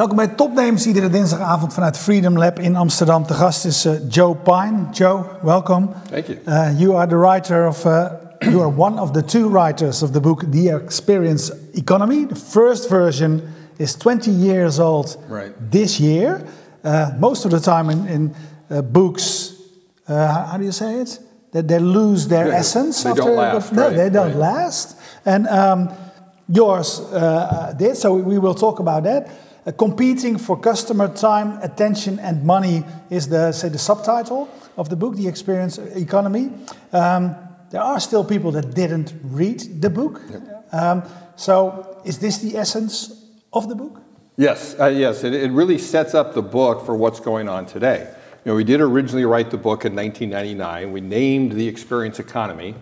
Welkom bij Topnames, iedere dinsdagavond vanuit Freedom Lab in Amsterdam. De gast is uh, Joe Pine. Joe, welcome. Thank you. Uh, you are the writer of, uh, you are one of the two writers of the book The Experience Economy. The first version is 20 years old right. this year. Uh, most of the time in, in uh, books, uh, how do you say it? That they lose their yeah, essence. They after, don't last. No, right, they don't right. last. And um, yours uh, did, so we will talk about that. Uh, competing for customer time, attention, and money is the say the subtitle of the book, The Experience Economy. Um, there are still people that didn't read the book. Yep. Um, so, is this the essence of the book? Yes, uh, yes. It, it really sets up the book for what's going on today. You know, we did originally write the book in 1999. We named the Experience Economy.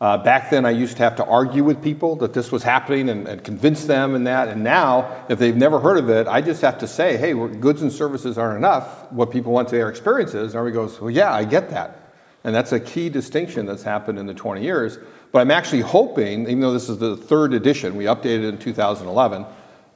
Uh, back then, I used to have to argue with people that this was happening and, and, convince them and that. And now, if they've never heard of it, I just have to say, hey, goods and services aren't enough. What people want to their experiences. And everybody goes, well, yeah, I get that. And that's a key distinction that's happened in the 20 years. But I'm actually hoping, even though this is the third edition, we updated in 2011,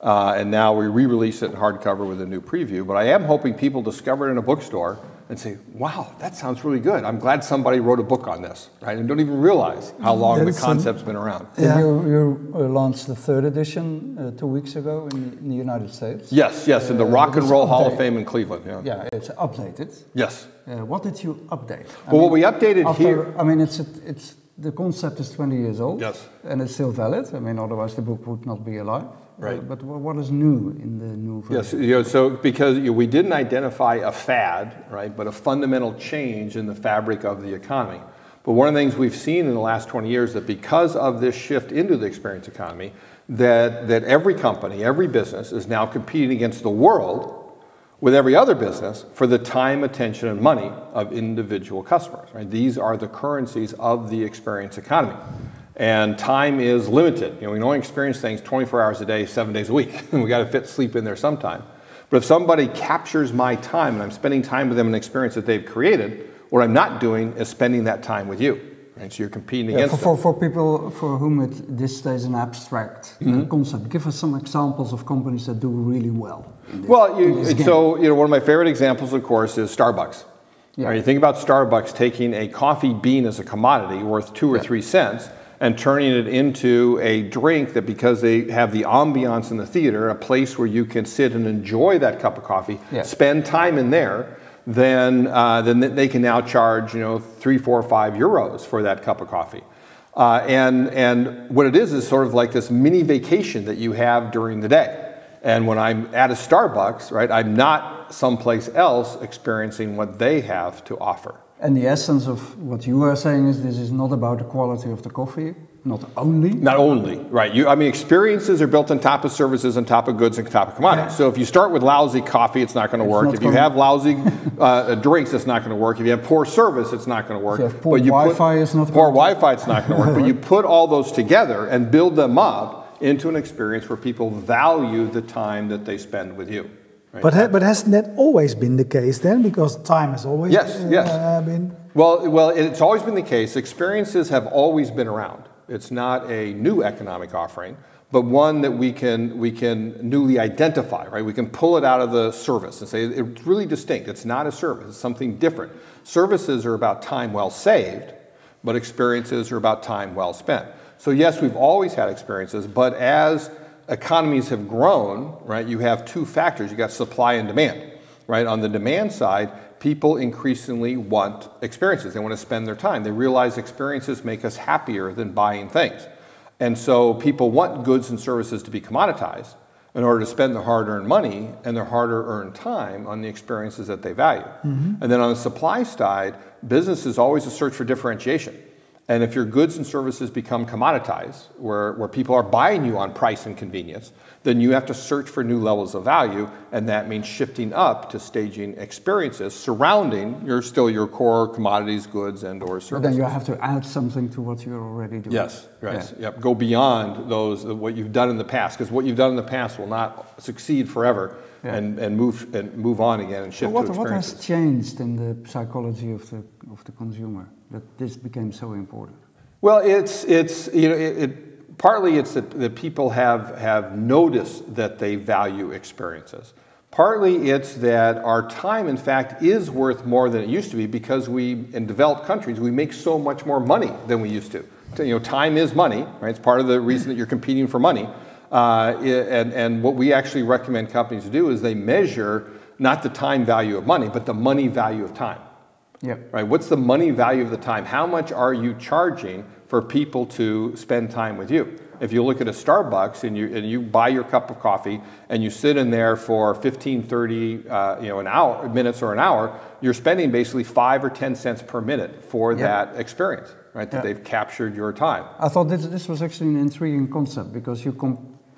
uh, and now we re release it in hardcover with a new preview. But I am hoping people discover it in a bookstore and say, wow, that sounds really good. I'm glad somebody wrote a book on this, right? And don't even realize how long That's the concept's been around. Yeah. You, you uh, launched the third edition uh, two weeks ago in, in, the United States. Yes, yes, in the Uh, Rock and Roll Hall of. Fame in Cleveland. Yeah. Yeah, it's updated. Yes. Uh, what did you update? I Well, what we updated after, here- I mean, it's a, it's the concept is 20 years old. Yes. And it's still valid. I mean, otherwise the book would not be alive. Right. Uh, but wha- what is new in the new version? Yes, you know, so because we didn't identify a fad, right, but a fundamental change in the fabric of the economy. But one of the things we've seen in the last 20 years that because of this shift into the experience economy, that, that every company, every business is now competing against the world with every other business for the time, attention, and money of individual customers. Right? These are the currencies of the experience economy. And time is limited. You know, we can only experience things 24 hours a day, seven days a week. we got to fit sleep in there sometime. But if somebody captures my time and I'm spending time with them in an experience that they've created, what I'm not doing is spending that time with you. Right? So you're competing Yeah, for, for, for people for whom it, this stays an abstract uh, Mm-hmm. concept, give us some examples of companies that do really well. this- Well, you, in this game. so you know, one of my favorite examples, of course, is Starbucks. Yeah. Right, you think about Starbucks taking a coffee bean as a commodity worth two or Yeah. three cents and turning it into a drink that, because they have the ambiance in the theater, a place where you can sit and enjoy that cup of coffee, Yeah. spend time in there, then uh, then they can now charge you know three, four, five euros for that cup of coffee. Uh, and, and what it is is sort of like this mini vacation that you have during the day. And when I'm at a Starbucks, right, I'm not someplace else experiencing what they have to offer. And the essence of what you are saying is this is not about the quality of the coffee, not only. Not only, right? You, I mean, experiences are built on top of services, on top of goods, and on top of commodities. Yeah. So if you start with lousy coffee, it's not going to work. If you have lousy uh, drinks, it's not going to work. If you have poor service, it's not going to work. If poor But you put- Wi-Fi, it's not poor Wi-Fi. It's not going to work. But you put all those together and build them up into an experience where people value the time that they spend with you. right? But, ha- but hasn't that always been the case then? Because time has always Yes, uh, yes. been. Well, well, it's always been the case. Experiences have always been around. It's not a new economic offering, but one that we can we can newly identify. Right? We can pull it out of the service and say it's really distinct. It's not a service. It's something different. Services are about time well saved, but experiences are about time well spent. So yes, we've always had experiences, but as economies have grown, right, you have two factors. You got supply and demand right? On the demand side, people increasingly want experiences. They want to spend their time. They realize experiences make us happier than buying things. And so people want goods and services to be commoditized in order to spend their hard earned money and their harder earned time on the experiences that they value. Mm-hmm. And then on the supply side, business is always a search for differentiation. And if your goods and services become commoditized, where, where people are buying you on price and convenience, then you have to search for new levels of value, and that means shifting up to staging experiences surrounding your still your core commodities, goods, and or But services. then you have to add something to what you're already doing. Yes, right. Yeah. Yep. Go beyond those what you've done in the past, because what you've done in the past will not succeed forever, Yeah. and, and move and move on again and shift But what, what has changed in the psychology of the, of the consumer that this became so important? Well, it's it's you know it, it partly it's that, that people have have noticed that they value experiences. Partly it's that our time, in fact, is worth more than it used to be because we, in developed countries, we make so much more money than we used to. You know, time is money, right? It's part of the reason that you're competing for money. Uh, and, and what we actually recommend companies to do is they measure not the time value of money, but the money value of time. Yep. Right? What's the money value of the time? How much are you charging for people to spend time with you? If you look at a Starbucks and you, and you buy your cup of coffee and you sit in there for 15, 30, uh, you know, an hour, minutes or an hour, you're spending basically five or 10 cents per minute for Yep. that experience, right? That Yeah. they've captured your time. I thought this, this was actually an intriguing concept because you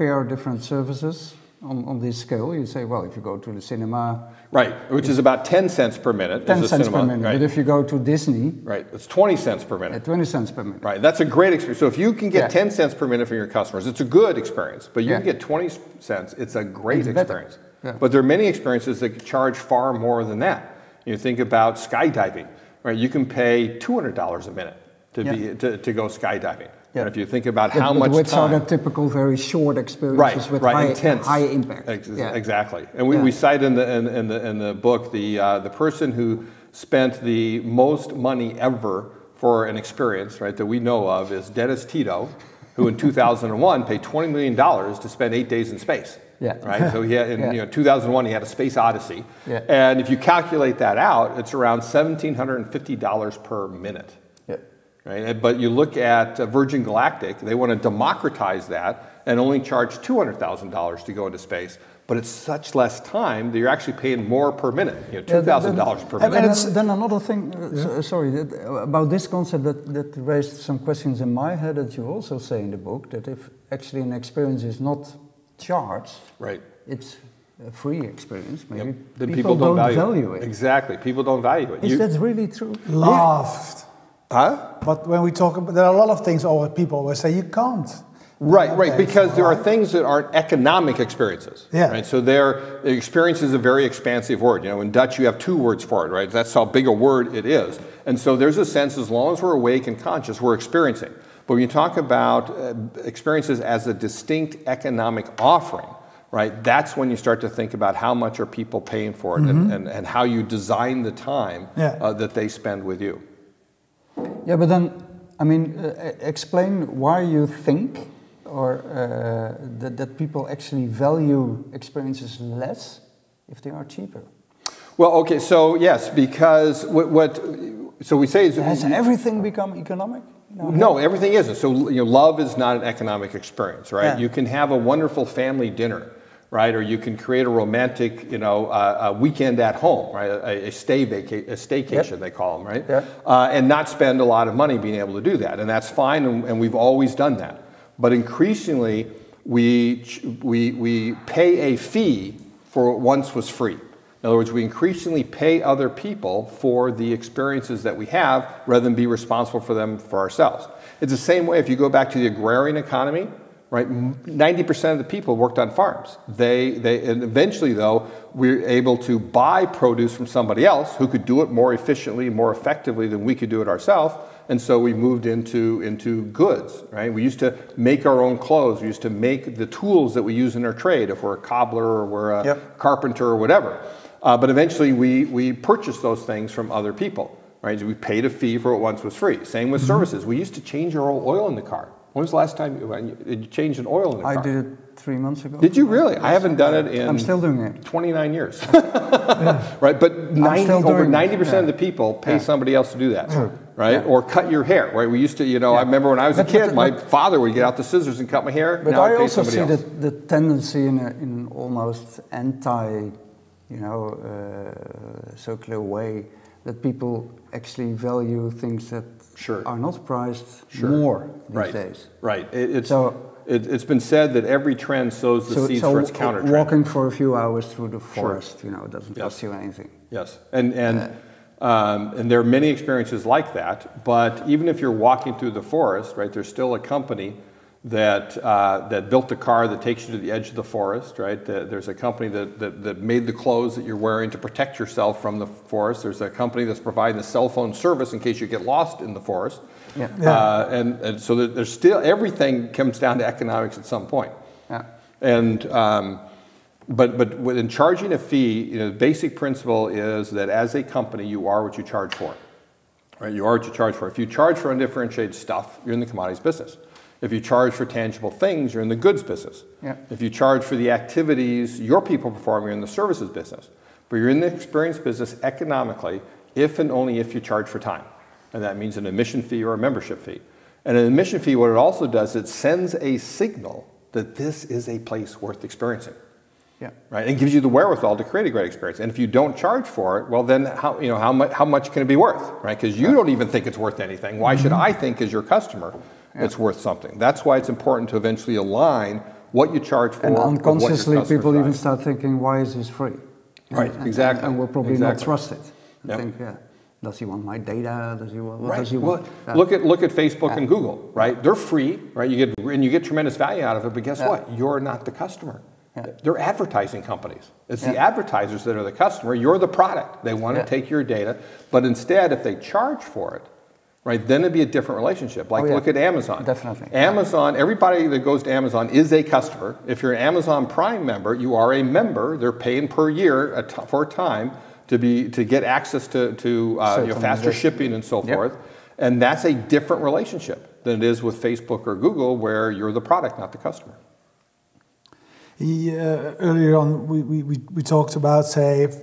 compare different services on, on this scale. You say, well, if you go to the cinema, Right, which is about 10 cents per minute. 10 cents cinema, per minute. Right, But if you go to Disney, right, it's 20 cents per minute. at 20 cents per minute. Right, that's a great experience. So if you can get Yeah. 10 cents per minute from your customers, it's a good experience. But you Yeah. can get 20 cents, it's a great It's experience. Yeah. But there are many experiences that charge far more than that. You think about skydiving, right? You can pay $200 a minute to, be, to, to go skydiving. Yeah. And if you think about how much which time. are the typical very short experiences Right, with right, high, intense. high impact. Ex- Yeah. Exactly. And we, we cite in the, in, in the, in the book the, uh, the person who spent the most money ever for an experience, right, that we know of is Dennis Tito, who in 2001 paid $20 million to spend eight days in space. Yeah. Right? So he had, in Yeah. you know, 2001, he had a space odyssey. Yeah. And if you calculate that out, it's around $1,750 per minute. Yeah. Right? But you look at uh, Virgin Galactic, they want to democratize that and only charge $200,000 to go into space. But it's such less time that you're actually paying more per minute, you know, $2,000 per minute. and And it's- then, then another thing, uh, so- sorry, that, uh, about this concept that, that raised some questions in my head that you also say in the book that if actually an experience is not charged, Right. it's a free experience, maybe Yep. Then people, don't, value, it. Exactly. People don't value it. Is You- that really true? Laughed. huh? But when we talk about, there are a lot of things over people always say you can't. Right, right, because there are things that aren't economic experiences. Yeah. Right. So there, experience is a very expansive word. You know, in Dutch you have two words for it, right? That's how big a word it is. And so there's a sense, as long as we're awake and conscious, we're experiencing. But when you talk about uh, experiences as a distinct economic offering, right? That's when you start to think about how much are people paying for it, and, and, and how you design the time Mm-hmm. Yeah. uh, that they spend with you. Yeah, but then, I mean, uh, explain why you think or uh, that, that people actually value experiences less if they are cheaper. Well, okay, so yes, because what, what so we say is Has everything become economic? No. No, everything isn't. So you know, love is not an economic experience, right? Yeah. You can have a wonderful family dinner, right? Or you can create a romantic, you know, uh, a weekend at home, right? A, a stay vaca- a staycation Yep. they call them, right? Yeah. Uh, and not spend a lot of money being able to do that, and that's fine, and, and we've always done that. But increasingly, we we we pay a fee for what once was free. In other words, we increasingly pay other people for the experiences that we have rather than be responsible for them for ourselves. It's the same way if you go back to the agrarian economy, right? 90% of the people worked on farms. They, they, and eventually, though, we're able to buy produce from somebody else who could do it more efficiently, more effectively than we could do it ourselves. And so we moved into, into goods, right? We used to make our own clothes. We used to make the tools that we use in our trade, if we're a cobbler or we're a Yep. carpenter or whatever. Uh, but eventually we, we purchased those things from other people, right? We paid a fee for what once was free. Same with services. We used to change our oil in the car. When was the last time you, you, did you change an oil in the I did it three months ago. Did you really? I haven't done it in I'm still doing it. 29 years. right? But 90, still over doing it, 90% of the people pay Yeah. somebody else to do that, right? Yeah. Or cut your hair, right? We used to, you know, I remember when I was a kid, but- my but- father would get out the scissors and cut my hair. But now I I pay also see the, the tendency in, a, in almost anti, you know, uh, circular way that people actually value things that Sure. are not priced Sure. more these right. days. Right. It, it's, So- it, it's been said that every trend sows the So, seeds so for its counter trend. walking for a few hours through the forest, you know, doesn't Yes. cost you anything. Yes, and and um, and there are many experiences like that. But even if you're walking through the forest, right, there's still a company that uh, that built the car that takes you to the edge of the forest, right? The- There's a company that, that that made the clothes that you're wearing to protect yourself from the forest. There's a company that's providing the cell phone service in case you get lost in the forest. Yeah. Uh, and, and so that there's still everything comes down to economics at some point. Yeah. And um, But, but in charging a fee, you know, the basic principle is that as a company, you are what you charge for. Right? You are what you charge for. If you charge for undifferentiated stuff, you're in the commodities business. If you charge for tangible things, you're in the goods business. Yeah. If you charge for the activities your people perform, you're in the services business. But you're in the experience business economically if and only if you charge for time. And that means an admission fee or a membership fee. And an admission fee, what it also does, it sends a signal that this is a place worth experiencing. Yeah. Right? And gives you the wherewithal to create a great experience. And if you don't charge for it, well, then how, you know, how, much, how much can it be worth? Right? Because you don't even think it's worth anything. Why should mm-hmm. I think, as your customer, it's worth something? That's why it's important to eventually align what you charge for. And with what your unconsciously, people even start thinking, why is this free? Right, And- exactly, And, and will probably exactly. not trust it. Yep. think, yeah, does he want my data? Does he want, what Right. does he want? Yeah. look at look at Facebook and Google, right? They're free, right? You get and you get tremendous value out of it, but guess what? You're not the customer. Yeah. They're advertising companies. It's the advertisers that are the customer. You're the product. They want to take your data, but instead, if they charge for it, right, then it'd be a different relationship. Like Oh, yeah. look at Amazon. Definitely. Amazon. Everybody that goes to Amazon is a customer. If you're an Amazon Prime member, you are a member. They're paying per year a t- for time to be to get access to to uh, you know, faster shipping and so Yep. forth. And that's a different relationship than it is with Facebook or Google, where you're the product, not the customer. He, uh, earlier on, we, we, we, we talked about, say, if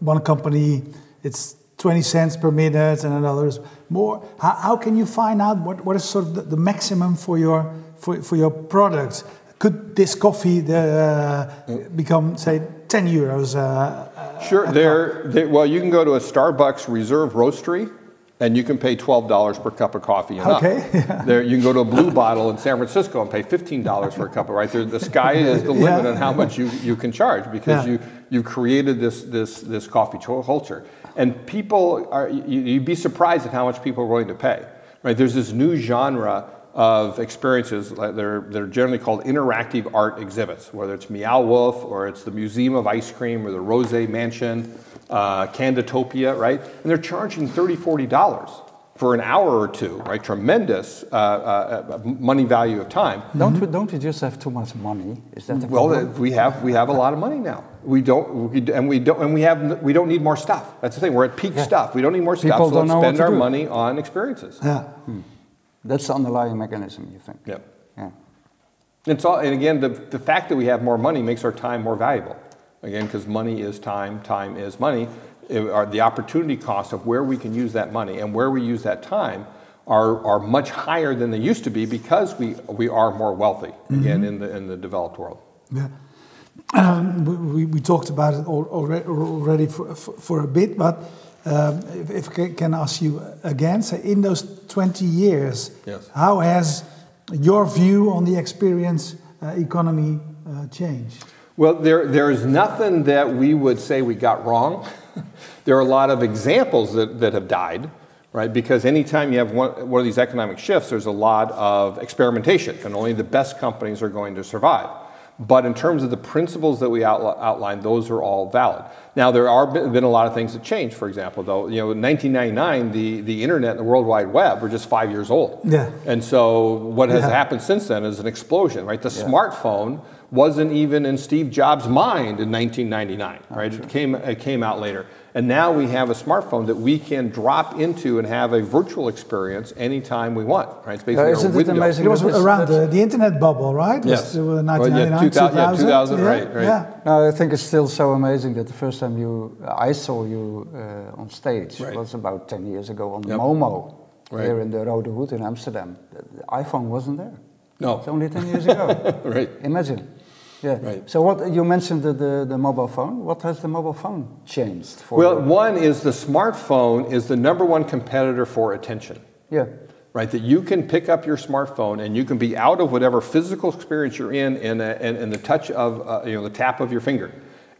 one company, it's 20 cents per minute and another is more. How, how can you find out what, what is sort of the, the maximum for your, for, for your products? Could this coffee uh, become, say, 10 euros? Uh, uh, Sure. There, there, well, you can go to a Starbucks Reserve Roastery, and you can pay twelve dollars per cup of coffee and Okay. There, you can go to a Blue Bottle in San Francisco and pay fifteen dollars for a cup. Right there, the sky is the limit Yeah. on how much you, you can charge because Yeah. you you've created this this this coffee culture, and people are you, you'd be surprised at how much people are willing to pay. Right? There's this new genre of experiences like they're, they're generally called interactive art exhibits, whether it's Meow Wolf or it's the Museum of Ice Cream or the Rose Mansion, uh, Candytopia, right? And they're charging $30, $40 for an hour or two, right? Tremendous uh, uh, uh, money value of time. Don't, we, don't we just have too much money? Is that the Well, problem? we have we have a lot of money now. We don't, we, and we don't, and we have we don't need more stuff. That's the thing. We're at peak stuff. We don't need more stuff. People so don't let's spend our do. money on experiences. yeah. That's the underlying mechanism, you think? Yep. Yeah. It's all, and again, the, the fact that we have more money makes our time more valuable. Again, because money is time, time is money. Are the opportunity cost of where we can use that money and where we use that time are, are much higher than they used to be because we, we are more wealthy, again, in, the, in the developed world. Yeah. Um, we, we- talked about it al- alre- already for, for, for a bit, but um, if, if I can ask you again, so in those 20 years, Yes. how has your view on the experience uh, economy uh, changed? Well, there, there is nothing that we would say we got wrong. there are a lot of examples that, that have died, right? Because anytime you have one, one of these economic shifts, there's a lot of experimentation, and only the best companies are going to survive. But in terms of the principles that we outli- outlined, those are all valid. Now, there are been a lot of things that changed. For example, though, you know, in 1999, the, the internet and the World Wide Web were just five years old. Yeah. And so what has Yeah. happened since then is an explosion, right? The smartphone wasn't even in Steve Jobs' mind in 1999, right? It came, it came out later. And now we have a smartphone that we can drop into and have a virtual experience anytime we want, right? It's basically isn't a it amazing It was that around that's- the, the internet bubble, right? It was Yes. uh, Well, yeah, 1999, 2000, yeah, 2000, yeah, right, right. Yeah. No, I think it's still so amazing that the first time you, I saw you uh, on stage Right. was about 10 years ago on Yep. Momo, Right. here in the Rode Hoed in Amsterdam. The, the iPhone wasn't there. No. It's only 10 years ago. Right. Imagine. Yeah. Right. So what you mentioned the, the, the mobile phone. What has the mobile phone changed for Well, one is the smartphone is the number one competitor for attention. Yeah. right? That you can pick up your smartphone and you can be out of whatever physical experience you're in in, a, in, in the touch of, uh, you know, the tap of your finger.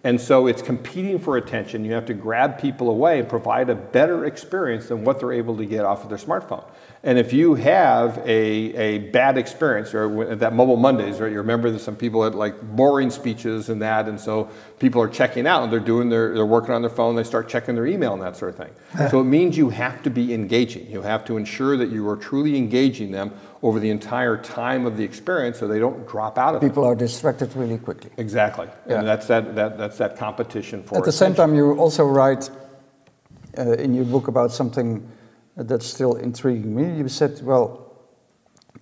And so it's competing for attention. You have to grab people away and provide a better experience than what they're able to get off of their smartphone. And if you have a, a bad experience, or that Mobile Mondays, right? You remember that some people had like boring speeches and that, and so people are checking out and they're doing their, they're working on their phone, they start checking their email and that sort of thing. so it means you have to be engaging. You have to ensure that you are truly engaging them over the entire time of the experience so they don't drop out of people it. are distracted really quickly. Exactly. Yeah. And that's that, that, that's that competition for At the same time, you also write uh, in your book about something that's still intriguing me. You said, well,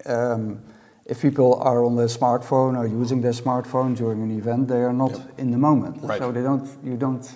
um, if people are on their smartphone or using their smartphone during an event, they are not in the moment. Right. So they don't, you don't.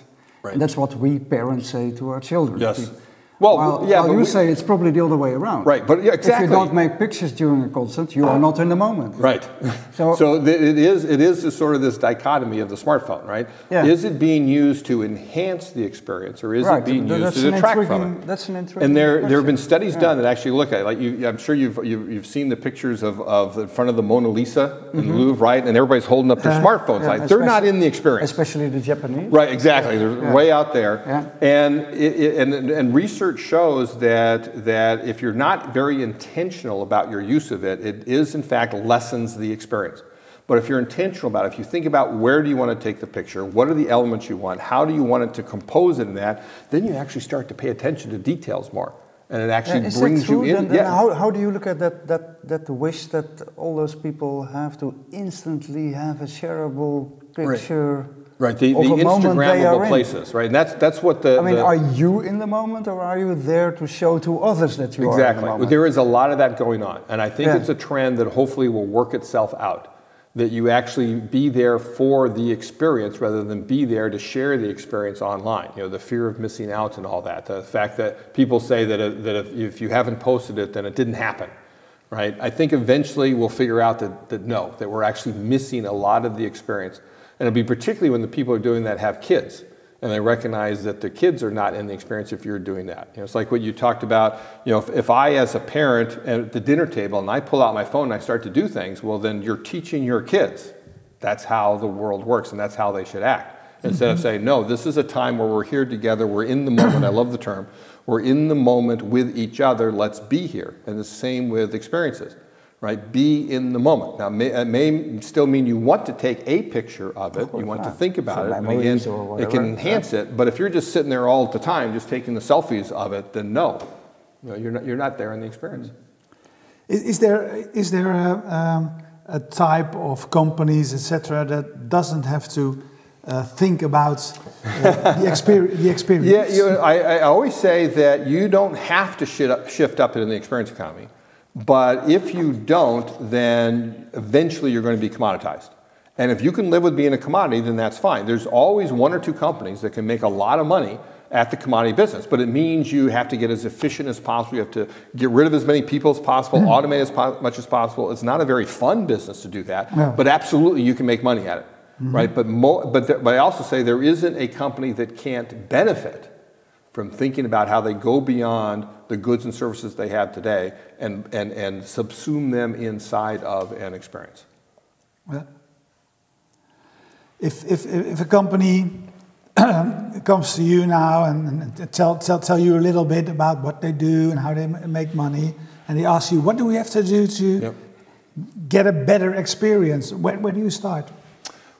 Right. And that's what we parents say to our children. Yes. We- Well, while, yeah, while but you we- say it's probably the other way around. Right, but yeah, exactly. If you don't make pictures during a concert, you are not in the moment. Right. So- So, it is it is this sort of this dichotomy of the smartphone, right? Yeah. Is it being used to enhance the experience, or is Right, it being th- used to detract from it? that's an intriguing And there there have been studies Yeah. done that actually look at it. Like you, I'm sure you've you've, you've seen the pictures of, of in front of the Mona Lisa in the Louvre, right? And everybody's holding up their Mm-hmm. Uh, smartphones. yeah, like they're not in the experience. Especially the Japanese. Right, exactly. They're way out there. Yeah. And, it, it, and, and research shows that, that if you're not very intentional about your use of it, it is in fact lessens the experience. But if you're intentional about it, if you think about where do you want to take the picture, what are the elements you want, how do you want it to compose it in that, then you actually start to pay attention to details more. And it actually Yeah, brings that you in. Then, then how, how do you look at that, that, that wish that all those people have to instantly have a shareable picture Right, the, the of a moment they are Instagrammable in? places, right? And that's, that's what the. I mean, the- are you in the moment or are you there to show to others that you are in the Exactly. There is a lot of that going on. And I think Yeah. it's a trend that hopefully will work itself out. That you actually be there for the experience rather than be there to share the experience online. You know, the fear of missing out and all that. The fact that people say that, uh, that if, if you haven't posted it, then it didn't happen. Right? I think eventually we'll figure out that, that no, that we're actually missing a lot of the experience. And it'll be particularly when the people are doing that have kids and they recognize that the kids are not in the experience if you're doing that. You know, it's like what you talked about. You know, if, if I, as a parent, at the dinner table, and I pull out my phone and I start to do things, well, then you're teaching your kids. That's how the world works, and that's how they should act. Instead of mm-hmm. saying, no, this is a time where we're here together, we're in the moment. I love the term. We're in the moment with each other. Let's be here. And the same with experiences right? Be in the moment. Now, may, it may still mean you want to take a picture of it. you want to think about For it. And again, it can enhance it. But if you're just sitting there all the time, just taking the selfies of it, then no, no you're not. You're not there in the experience. Is, is there is there a, um, a type of companies, etc., that doesn't have to uh, think about uh, the, experience, the experience? Yeah, you know, I, I always say that you don't have to shift up, shift up into the experience economy. But if you don't, then eventually you're going to be commoditized. And if you can live with being a commodity, then that's fine. There's always one or two companies that can make a lot of money at the commodity business, but it means you have to get as efficient as possible. You have to get rid of as many people as possible, mm. automate as po- much as possible. It's not a very fun business to do that, No. but absolutely you can make money at it, mm-hmm. right? But, mo- but, there, but I also say there isn't a company that can't benefit from thinking about how they go beyond the goods and services they have today and, and, and subsume them inside of an experience. Well, if, if, if a company comes to you now and, and tell, tell, tell you a little bit about what they do and how they make money, and they ask you, what do we have to do to Yep. get a better experience? Where, where do you start?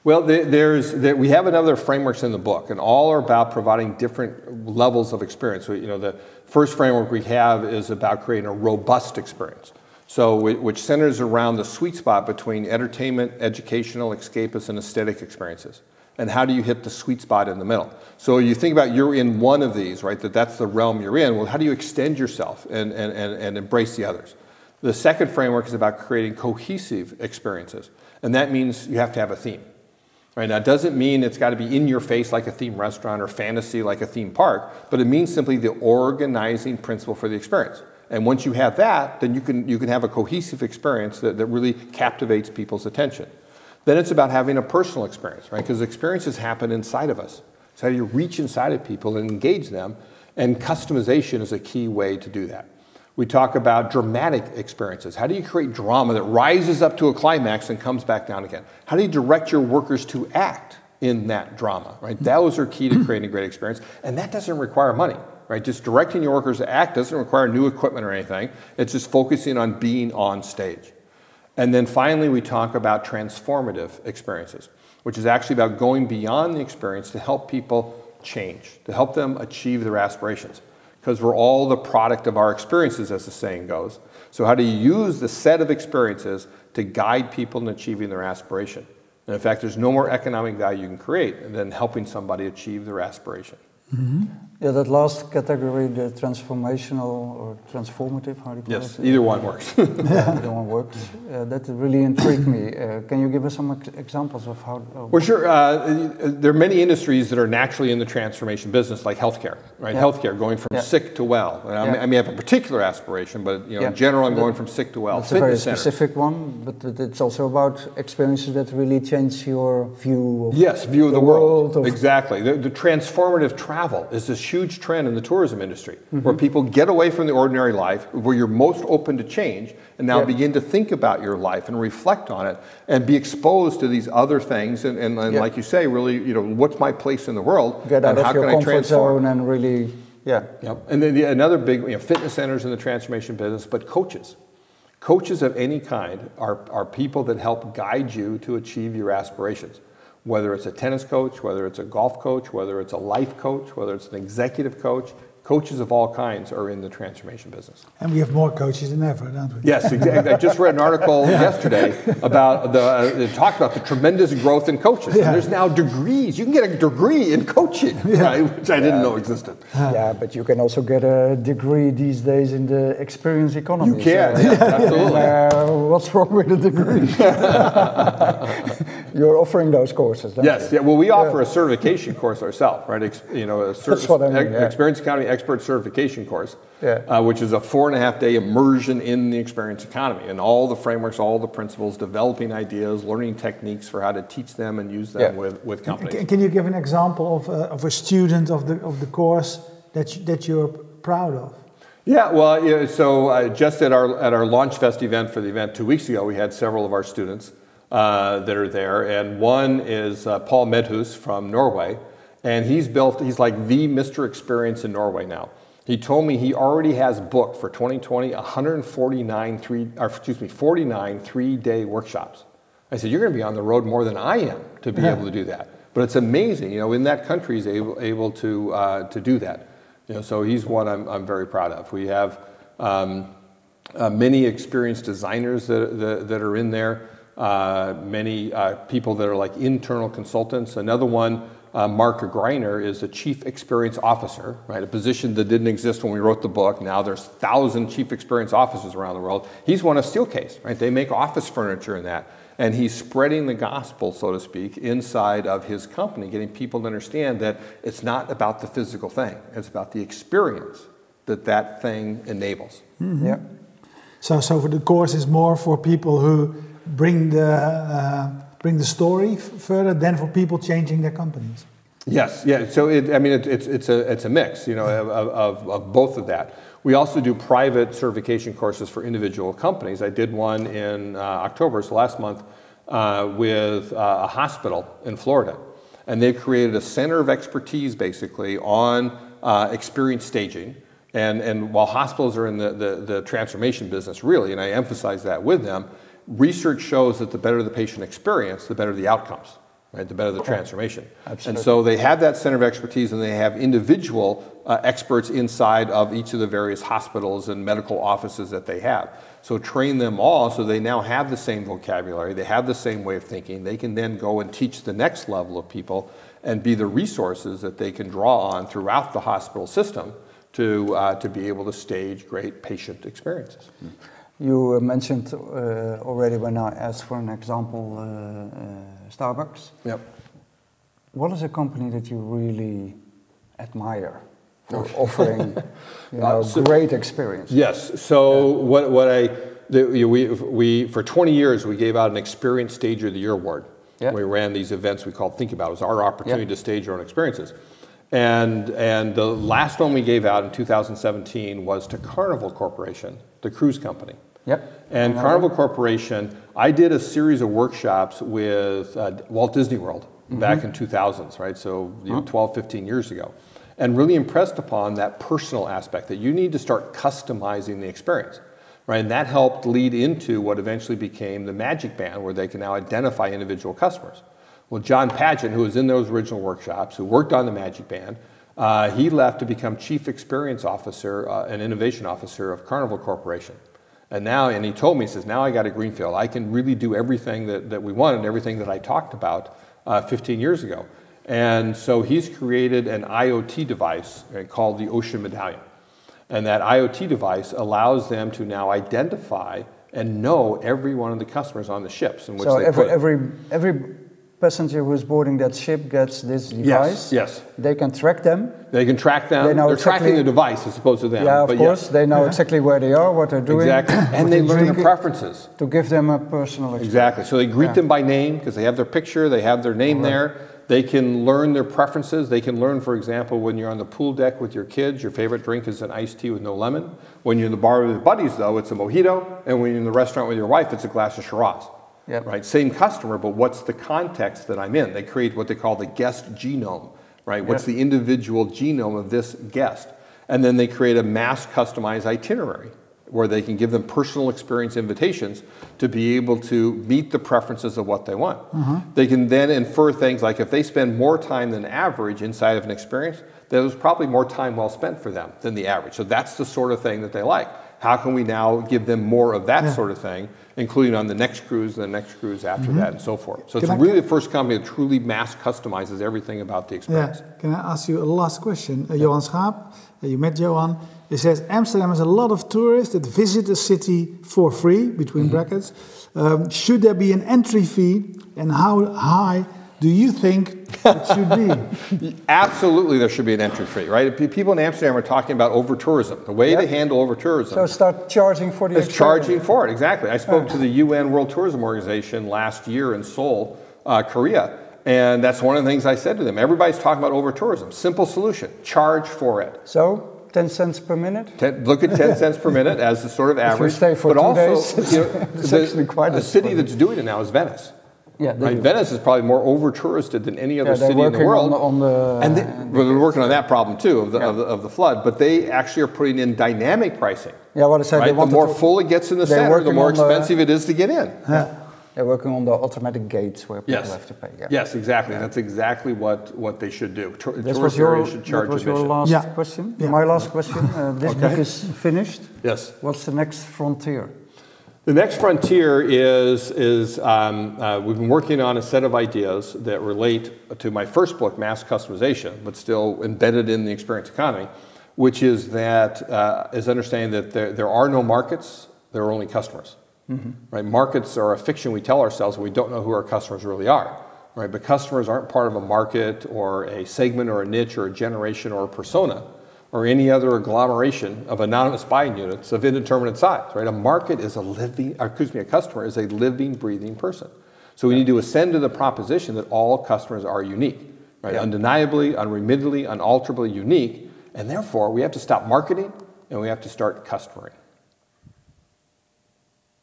Well, there's, there, we have another frameworks in the book, and all are about providing different levels of experience. So, you know, the first framework we have is about creating a robust experience. So, which centers around the sweet spot between entertainment, educational, escapist, and aesthetic experiences. And how do you hit the sweet spot in the middle? So you think about you're in one of these, right? That that's the realm you're in. Well, how do you extend yourself and, and, and, and embrace the others? The second framework is about creating cohesive experiences. And that means you have to have a theme. Right, now, it doesn't mean it's got to be in your face like a theme restaurant or fantasy like a theme park, but it means simply the organizing principle for the experience. And once you have that, then you can, you can have a cohesive experience that, that really captivates people's attention. Then it's about having a personal experience, right? Because experiences happen inside of us. So, how do you reach inside of people and engage them? And customization is a key way to do that. We talk about dramatic experiences. How do you create drama that rises up to a climax and comes back down again? How do you direct your workers to act in that drama, right? Mm-hmm. Those are key to creating a great experience, and that doesn't require money. right? Just directing your workers to act doesn't require new equipment or anything. It's just focusing on being on stage. And then finally, we talk about transformative experiences, which is actually about going beyond the experience to help people change, to help them achieve their aspirations. Because we're all the product of our experiences, as the saying goes. So, how do you use the set of experiences to guide people in achieving their aspiration? And in fact, there's no more economic value you can create than helping somebody achieve their aspiration. Mm-hmm. Yeah, that last category, the transformational or transformative, how do you call yes, it? either one works. either one works. Uh, that really intrigued me. Uh, can you give us some examples of how? Uh, well, sure. Uh, there are many industries that are naturally in the transformation business, like healthcare, right? Yeah. Healthcare, going from yeah. sick to well. I, yeah. may, I have a particular aspiration, but you know, in general, I'm going from sick to well. It's a very specific one, but it's also about experiences that really change your view of yes, view of the, the world. world of exactly. The, the transformative travel is this huge trend in the tourism industry mm-hmm. where people get away from the ordinary life, where you're most open to change, and now begin to think about your life and reflect on it and be exposed to these other things. And, and, and like you say, really, you know, what's my place in the world? Get out of your comfort zone and really, yeah. Yep. And then the, another big, you know, fitness centers in the transformation business, but coaches. Coaches of any kind are, are people that help guide you to achieve your aspirations whether it's a tennis coach, whether it's a golf coach, whether it's a life coach, whether it's an executive coach, coaches of all kinds are in the transformation business. And we have more coaches than ever, don't we? Yes, exactly. I just read an article yeah. yesterday about the uh, talked about the tremendous growth in coaches. Yeah. there's now degrees. You can get a degree in coaching, yeah. right, which I didn't know existed. Yeah, but you can also get a degree these days in the experience economy. You can, so, absolutely. Uh, what's wrong with a degree? You're offering those courses, yes. You? Yeah. Well, we offer a certification course ourselves, right? Ex, you know, a cert- That's what I mean, experience economy expert certification course, yeah. uh, which is a four and a half day immersion in the experience economy and all the frameworks, all the principles, developing ideas, learning techniques for how to teach them and use them yeah. with, with companies. Can, can you give an example of a, of a student of the, of the course that, you, that you're proud of? Yeah, well, yeah, so uh, just at our at our Launch Fest event for the event two weeks ago, we had several of our students uh, that are there, and one is uh, Paul Medhus from Norway, and he's built, he's like the Mr. Experience in Norway now. He told me he already has booked for 2020 149 three, or excuse me, 49 three-day workshops. I said, you're going to be on the road more than I am to be yeah. able to do that. But it's amazing, you know, in that country he's able, able to, uh, to do that. You know, so he's one I'm, I'm very proud of. We have um, uh, many experienced designers that, that, that are in there, many uh, people that are like internal consultants. Another one uh, Mark Greiner is a chief experience officer, right? A position that didn't exist when we wrote the book. Now there's thousand chief experience officers around the world. He's one of Steelcase, right? They make office furniture in that. And he's spreading the gospel, so to speak, inside of his company, getting people to understand that it's not about the physical thing. It's about the experience that that thing enables. Mm-hmm. Yeah. So, so for the course is more for people who bring the uh, bring the story further than for people changing their companies. Yes, yeah. So it, I mean, it, it's it's a it's a mix, you know, of, of, of, both of that. We also do private certification courses for individual companies. I did one in uh, October, so last month, uh, with uh, a hospital in Florida, and they created a center of expertise basically on uh, experience staging. And and while hospitals are in the, the the transformation business, really, and I emphasize that with them research shows that the better the patient experience, the better the outcomes, right? The better the transformation. Absolutely. And so they have that center of expertise and they have individual uh, experts inside of each of the various hospitals and medical offices that they have. So train them all so they now have the same vocabulary, they have the same way of thinking. They can then go and teach the next level of people and be the resources that they can draw on throughout the hospital system to, uh, to be able to stage great patient experiences. Mm. You uh, mentioned uh, already when I asked for an example, uh, uh, Starbucks. Yep. What is a company that you really admire for offering, you know, so, great experience? Yes. So yeah. what what I the, we we for 20 years we gave out an Experience Stager of the Year award. Yeah. We ran these events we called Think About. It was our opportunity yeah. to stage our own experiences. And, and the last one we gave out in 2017 was to Carnival Corporation, the cruise company. Yep. And Carnival Corporation, I did a series of workshops with uh, Walt Disney World mm-hmm. back in 2000s, right? So you know, 12, 15 years ago. and really impressed upon that personal aspect that you need to start customizing the experience. Right? And that helped lead into what eventually became the Magic Band, where they can now identify individual customers. Well, John Padgett, who was in those original workshops, who worked on the Magic Band, uh, he left to become Chief Experience Officer uh, and Innovation Officer of Carnival Corporation. And now, and he told me, he says, now I got a greenfield. I can really do everything that, that we wanted, everything that I talked about uh, 15 years ago. And so he's created an IoT device uh, called the Ocean Medallion. And that IoT device allows them to now identify and know every one of the customers on the ships in which so they every, put. every, every passenger who's boarding that ship gets this device. yes. yes. They can track them. They can track them. They know They're tracking the device as opposed to them. Yeah, of but course. yes. They know uh-huh. exactly where they are, what they're doing. Exactly. And they learn their preferences. To give them a personal experience. Exactly. So they greet Yeah. them by name because they have their picture, they have their name uh-huh. there. They can learn their preferences. They can learn, for example, when you're on the pool deck with your kids, your favorite drink is an iced tea with no lemon. When you're in the bar with your buddies, though, it's a mojito. And when you're in the restaurant with your wife, it's a glass of Shiraz. Yep. Right? Same customer, but what's the context that I'm in? They create what they call the guest genome. Right? What's Yep. the individual genome of this guest? And then they create a mass customized itinerary where they can give them personal experience invitations to be able to meet the preferences of what they want. Mm-hmm. They can then infer things like if they spend more time than average inside of an experience, there was probably more time well spent for them than the average. So that's the sort of thing that they like. How can we now give them more of that sort of thing, including on the next cruise, the next cruise after that, and so forth? So it's I- really the first company that truly mass customizes everything about the experience. Yeah. Can I ask you a last question? Uh, Johan Schaap, uh, you met Johan. He says Amsterdam has a lot of tourists that visit the city for free, between brackets. Um, should there be an entry fee, and how high do you think it should be? Absolutely, there should be an entry fee, right? People in Amsterdam are talking about over tourism. The way to handle over tourism So start charging for the experience. charging for it. Exactly. I spoke to the UN World Tourism Organization last year in Seoul, uh, Korea, and that's one of the things I said to them. Everybody's talking about over tourism. Simple solution: charge for it. So, 10 cents per minute? Ten, look at 10 cents per minute as the sort of average. stay for but two also, days, you know, it's the- actually quite a a- city that's doing it now is Venice. Yeah, Right? do. Venice is probably more over touristed than any other Yeah, city in the working world. on the- on the- and they, well, they're working on that problem too of the, of, the, of the flood. But they actually are putting in dynamic pricing. Yeah, what I said, they right? The more to- full it gets in the they're center, the more on the- expensive it is to get in. Yeah. They're working on the automatic gates where people Yes. have to pay. Yeah. Yes, exactly. That's exactly what, what they should do. Tour, That tourist was your, areas should charge that was your last Yeah. question. Yeah. My last question. Uh, this Okay. book is finished. Yes. What's the next frontier? The next frontier is, is um, uh, we've been working on a set of ideas that relate to my first book, Mass Customization, but still embedded in the experience economy, which is that uh, is understanding that there, there are no markets, there are only customers. Right? Markets are a fiction we tell ourselves, and we don't know who our customers really are. Right? But customers aren't part of a market or a segment or a niche or a generation or a persona or any other agglomeration of anonymous buying units of indeterminate size, right? A market is a living, or excuse me, a customer is a living, breathing person. So we need to ascend to the proposition that all customers are unique, right? Undeniably, unremittedly, unalterably unique, and therefore we have to stop marketing and we have to start customering.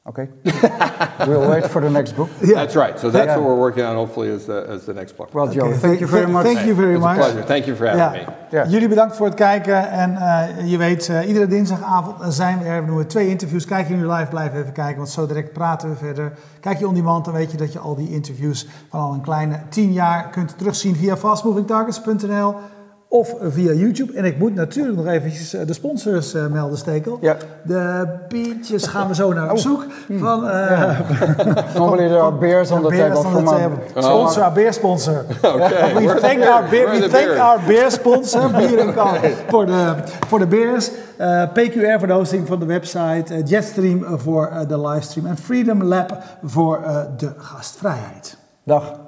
Okay. we'll wait for the next book. That's right. So that's Yeah. what we're working on. Hopefully, as the as the next book. Well, Joe, Okay, thank you very much. Thank you very It's a much. pleasure. Thank you for having me. Jullie bedankt voor het kijken. En eh, je weet, eh, iedere dinsdagavond zijn we er. We doen twee interviews. Kijk je nu live, blijf even kijken. Want zo direct praten we verder. Kijk je on demand, dan weet je dat je al die interviews van al een kleine tien jaar kunt terugzien via fastmovingtargets.nl of via YouTube. En ik moet natuurlijk nog eventjes eh, de sponsors eh, melden, Stekel. Ja. De biertjes gaan we zo naar op zoek. Van, eh, Normally there are beers on the table from a. Sponsor, our beer sponsor. Okay. We thank our beer, we thank our beer sponsor, Bier en Kan, voor de, voor de beers. Eh, PQR voor de hosting van de website. Jetstream voor de livestream. En Freedom Lab voor de gastvrijheid. Dag.